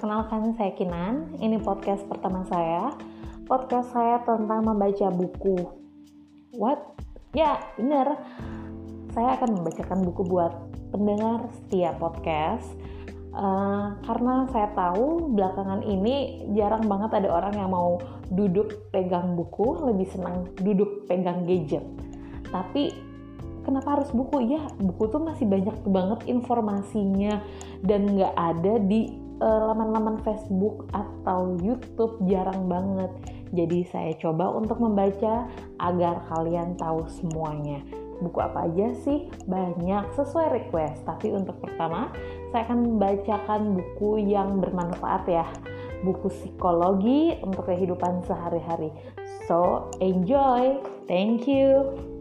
Perkenalkan saya Kinan, ini podcast pertama saya. Podcast saya tentang membaca buku. What? Ya, bener. Saya akan membacakan buku buat pendengar setiap podcast. Uh, karena saya tahu belakangan ini jarang banget ada orang yang mau duduk pegang buku, lebih senang duduk pegang gadget. Tapi kenapa harus buku? Ya, buku tuh masih banyak banget informasinya dan nggak ada di laman-laman Facebook atau YouTube jarang banget. Jadi saya coba untuk membaca agar kalian tahu semuanya. Buku apa aja sih? Banyak sesuai request. Tapi untuk pertama, saya akan membacakan buku yang bermanfaat ya. Buku psikologi untuk kehidupan sehari-hari. So, enjoy. Thank you.